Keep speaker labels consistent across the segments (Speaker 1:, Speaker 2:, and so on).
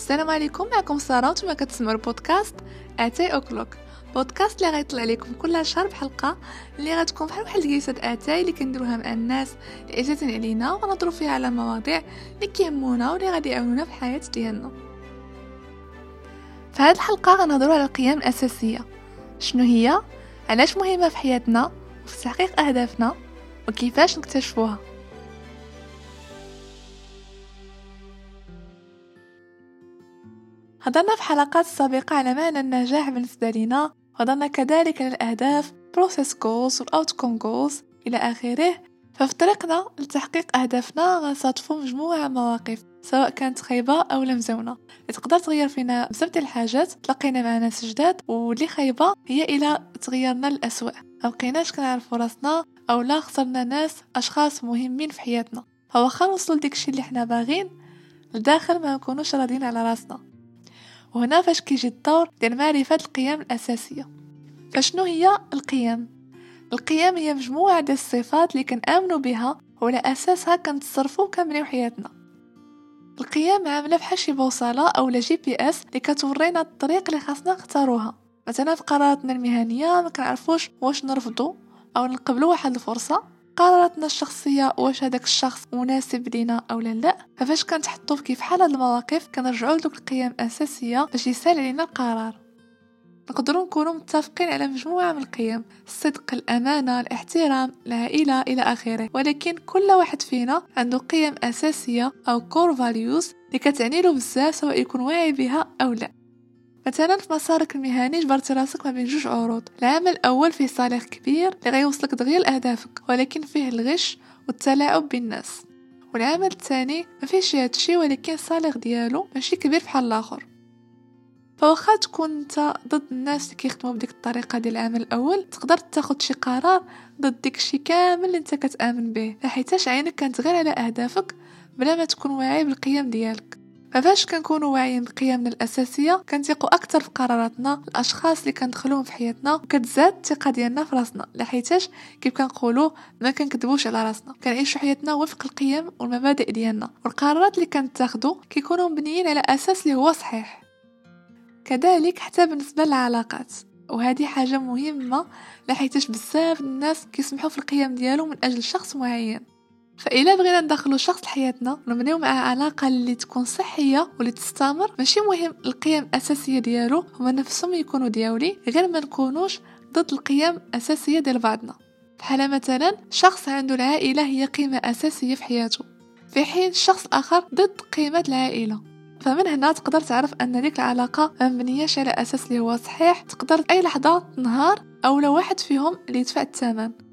Speaker 1: السلام عليكم معكم سارة وأنتم كتسمعوا البودكاست اتاي o'clock. بودكاست اللي غيطلع لكم كل شهر بحلقة اللي غتكون بحال واحد الجلسه اتاي اللي كنديروها مع الناس اللي عزيزين علينا ونهضروا فيها على مواضيع اللي كيهمونا واللي غادي يعاونونا في الحياة ديالنا. في هذه الحلقة غنهضروا على القيم الأساسية. شنو هي؟ علاش مهمة في حياتنا؟ وفي تحقيق أهدافنا؟ وكيفاش نكتشفوها؟ هضرنا في حلقات سابقة على معنى النجاح بالنسبة لنا هضرنا كذلك على الأهداف process goals والoutcome goals إلى آخره. ففي طريقنا لتحقيق أهدافنا غنصادفو مجموعة مواقف سواء كانت خايبة أو مزونة. تقدر تغير فينا بزاف ديال الحاجات تلقينا مع ناس جداد واللي خايبة هي إلى تغيرنا للأسوأ. ما بقيناش كنعرفو راسنا أو لا خسرنا ناس أشخاص مهمين في حياتنا. فواخا نوصلو لديكشي اللي حنا باغين لداخل ما نكونوش راضيين على راسنا. وهنا فاش كيجي الدور ديال معرفة القيم الأساسية. فشنو هي القيم؟ القيم هي مجموعة ديال الصفات اللي كنآمنوا بها وعلى أساسها كنتصرفوا وكنبنيو حياتنا. القيم عاملة بحال شي بوصلة أو GPS اللي كتورينا الطريق اللي خاصنا نختاروها. مثلا في قراراتنا المهنية ما كنعرفوش واش نرفضوا أو نقبلوا واحد الفرصة. قراراتنا الشخصية واش هذاك الشخص مناسب لينا أو لا ففاش كنتحطو في كيف حال هاد المواقف كنرجعو لدوك القيم الأساسية باش يسهل علينا القرار. نقدروا نكونوا متفقين على مجموعة من القيم الصدق الأمانة الاحترام العائلة إلى آخره. ولكن كل واحد فينا عنده قيم أساسية أو core values اللي كتعني له بزاف سواء يكون واعي بها أو لا. مثلا في مسارك المهني جبرتي راسك ما بين جوج عروض العمل الأول فيه صالح كبير اللي غيوصلك دغيا لاهدافك ولكن فيه الغش والتلاعب بالناس. والعمل الثاني ما فيهش هادشي ولكن الصالح ديالو ماشي كبير بحال الآخر. فواخا تكون أنت ضد الناس اللي كيخدموا بديك الطريقة ديال العمل الأول تقدر تاخد شي قرار ضد داكشي كامل اللي أنت كتآمن به. حيتاش عينك كانت غير على أهدافك بلا ما تكون واعي بالقيم ديالك. فاش كنكونوا واعيين بقيمنا الأساسية؟ كنثيقوا أكثر في قراراتنا الأشخاص اللي كندخلوهم في حياتنا وكتزاد الثقة ديالنا في راسنا لحيتاش كيف كنقولوا ما كنكذبوش على راسنا. كنعيشوا حياتنا وفق القيم والمبادئ ديالنا والقرارات اللي كنتاخذوا كيكونوا مبنيين على أساس اللي هو صحيح. كذلك حتى بالنسبة للعلاقات وهذه حاجة مهمة لحيتاش بزاف الناس كيسمحوا في القيم ديالهم من أجل شخص معين. فإلا بغينا ندخلو شخص لحياتنا ونبنيو معاه علاقة اللي تكون صحية واللي تستمر. ماشي مهم القيم الأساسية ديالو هما نفسهم يكونوا دياولي غير ما نكونوش ضد القيم الأساسية ديال بعضنا. بحال مثلا شخص عنده العائلة هي قيمة أساسية في حياته في حين شخص آخر ضد قيمة العائلة. فمن هنا تقدر تعرف أن ديك العلاقة مبنياش على أساس اللي هو صحيح تقدر أي لحظة نهار أو لو واحد فيهم اللي يدفع الثمن.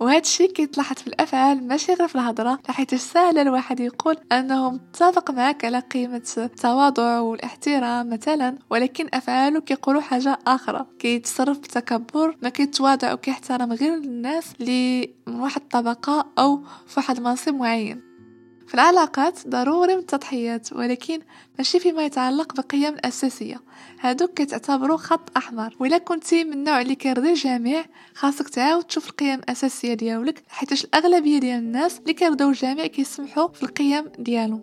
Speaker 1: وهذا الشيء كيتلاحظ في الأفعال ماشي غير في الهضرة حيت سهل الواحد يقول انه متفق معك على قيمة التواضع والاحترام مثلا ولكن أفعاله كيقولوا حاجة أخرى كيتصرف بتكبر ما كيتواضع وكيحترم غير الناس اللي من واحد الطبقة أو في واحد المنصب معين. في العلاقات ضروري من التضحيات ولكن ماشي فيما يتعلق بالقيم الأساسية. هادوك كيتعتبروا خط أحمر وإلا كنتي من النوع اللي كيرضي الجميع خاصك تعاود تشوف القيم الأساسية ديالك حيتاش الأغلبية ديال الناس اللي كيرضيو الجميع كيسمحوا في القيم ديالهم.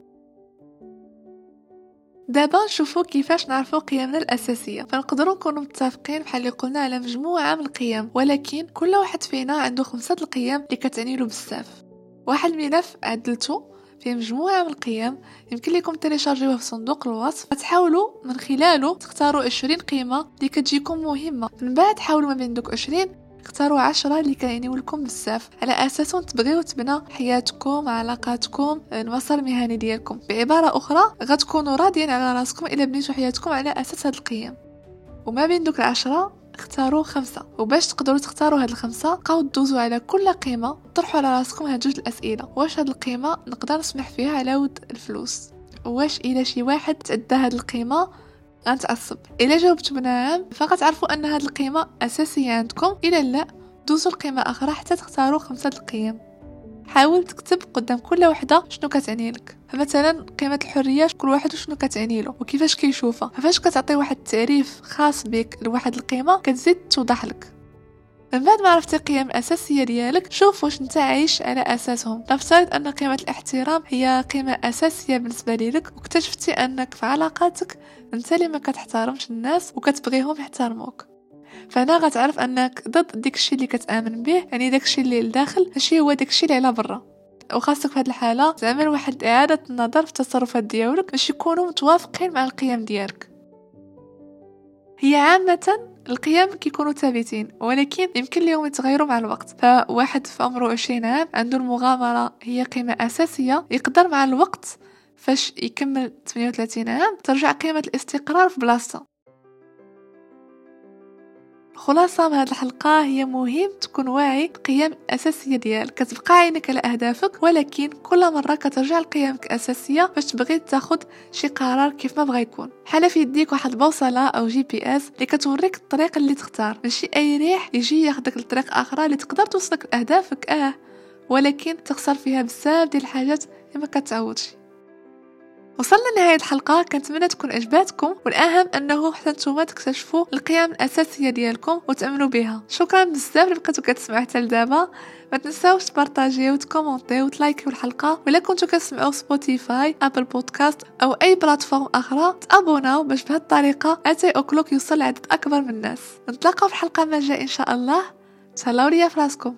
Speaker 1: دابا نشوفو كيفاش نعرفو قيمنا الأساسية. فنقدروا نكونوا متفقين بحال اللي قلنا على مجموعة من القيم ولكن كل واحد فينا عنده خمسة القيم اللي كتعني له بزاف. واحد الملف عدلته فيه مجموعة من القيم يمكن لكم تليشارجيوه في صندوق الوصف. تحاولوا من خلاله تختاروا 20 قيمة اللي كتجيكم مهمة. من بعد حاولوا ما بين دوك 20 اختاروا عشرة اللي كيعنيو لكم بزاف. على اساسهم تبغيو تبنى حياتكم علاقاتكم المسار المهني ديالكم. بعبارة أخرى غتكونوا راضيين على راسكم إلا بنيتوا حياتكم على أساس هاد القيم. وما بين دوك العشرة اختاروا خمسة. وباش تقدروا تختاروا هاد الخمسة بقاو دوزوا على كل قيمة طرحوا على راسكم هاد جوج الأسئلة. واش هاد القيمة نقدر نسمح فيها على ود الفلوس؟ واش إلا شي واحد تعدى هاد القيمة؟ غنتعصب إلا جاوبت بنعم فغتعرفوا أن هاد القيمة أساسية عندكم. إلا لا دوزوا القيمة أخرى حتى تختاروا خمسة القيم. حاول تكتب قدام كل وحدة شنو كتعني لك. فمثلا قيمة الحرية كل واحد شنو كتعني له؟ وكيفاش كيشوفها؟ فاش كتعطي واحد التعريف خاص بك لواحد القيمة كتزيد توضح لك. من بعد ما عرفتي القيم الأساسية ديالك شوف واش انت عايش على أساسهم. نفترض أن قيمة الاحترام هي قيمة أساسية بالنسبة لك واكتشفتي أنك في علاقاتك أنت اللي ما كتحترمش الناس وكتبغيهم يحترموك. فهنا غتعرف أنك ضد داكشي اللي كتآمن به يعني داكشي اللي لداخل ماشي هو داكشي اللي على برا. وخاصك في هذه الحالة تعمل واحد إعادة النظر في التصرفات ديالك باش يكونوا متوافقين مع القيم ديالك. هي عامة القيم كيكونوا ثابتين ولكن يمكن لهم يتغيروا مع الوقت. فواحد في عمره 20 عام عنده المغامرة هي قيمة أساسية يقدر مع الوقت فاش يكمل 38 عام ترجع قيمة الاستقرار في بلاصتها خلاصة من هذه الحلقة هي مهم تكون واعي القيم الأساسية ديالك. كتبقى عينك على أهدافك ولكن كل مرة كترجع لقيمك الأساسية باش تبغي تاخد شي قرار كيف ما بغا يكون. بحالا في يديك واحد البوصلة أو GPS اللي كتوريك الطريق اللي تختار. ماشي أي ريح يجي ياخدك لطريق أخرى اللي تقدر توصلك لأهدافك آه ولكن تخسر فيها بزاف ديال الحاجات اللي ما كتعوضش وصلنا لنهاية الحلقة. كنتمنى تكون عجباتكم والأهم أنه حتى نتوما تكتشفوا القيم الأساسية ديالكم وتأمنوا بها. شكرا بزاف اللي بقيتو كتسمعوا حتى لدابا. ما تنساوش تبارطاجيو وتكومونتيو وتلايكيو الحلقة. ولا كنتو كتسمعوا Spotify Apple Podcasts أو أي plateforme أخرى تابوناو باش بهذه الطريقة اتاي o'clock يوصل لعدد أكبر من الناس. نتلاقاو في الحلقة ما جاي إن شاء الله. تهلاو ليا فراسكم.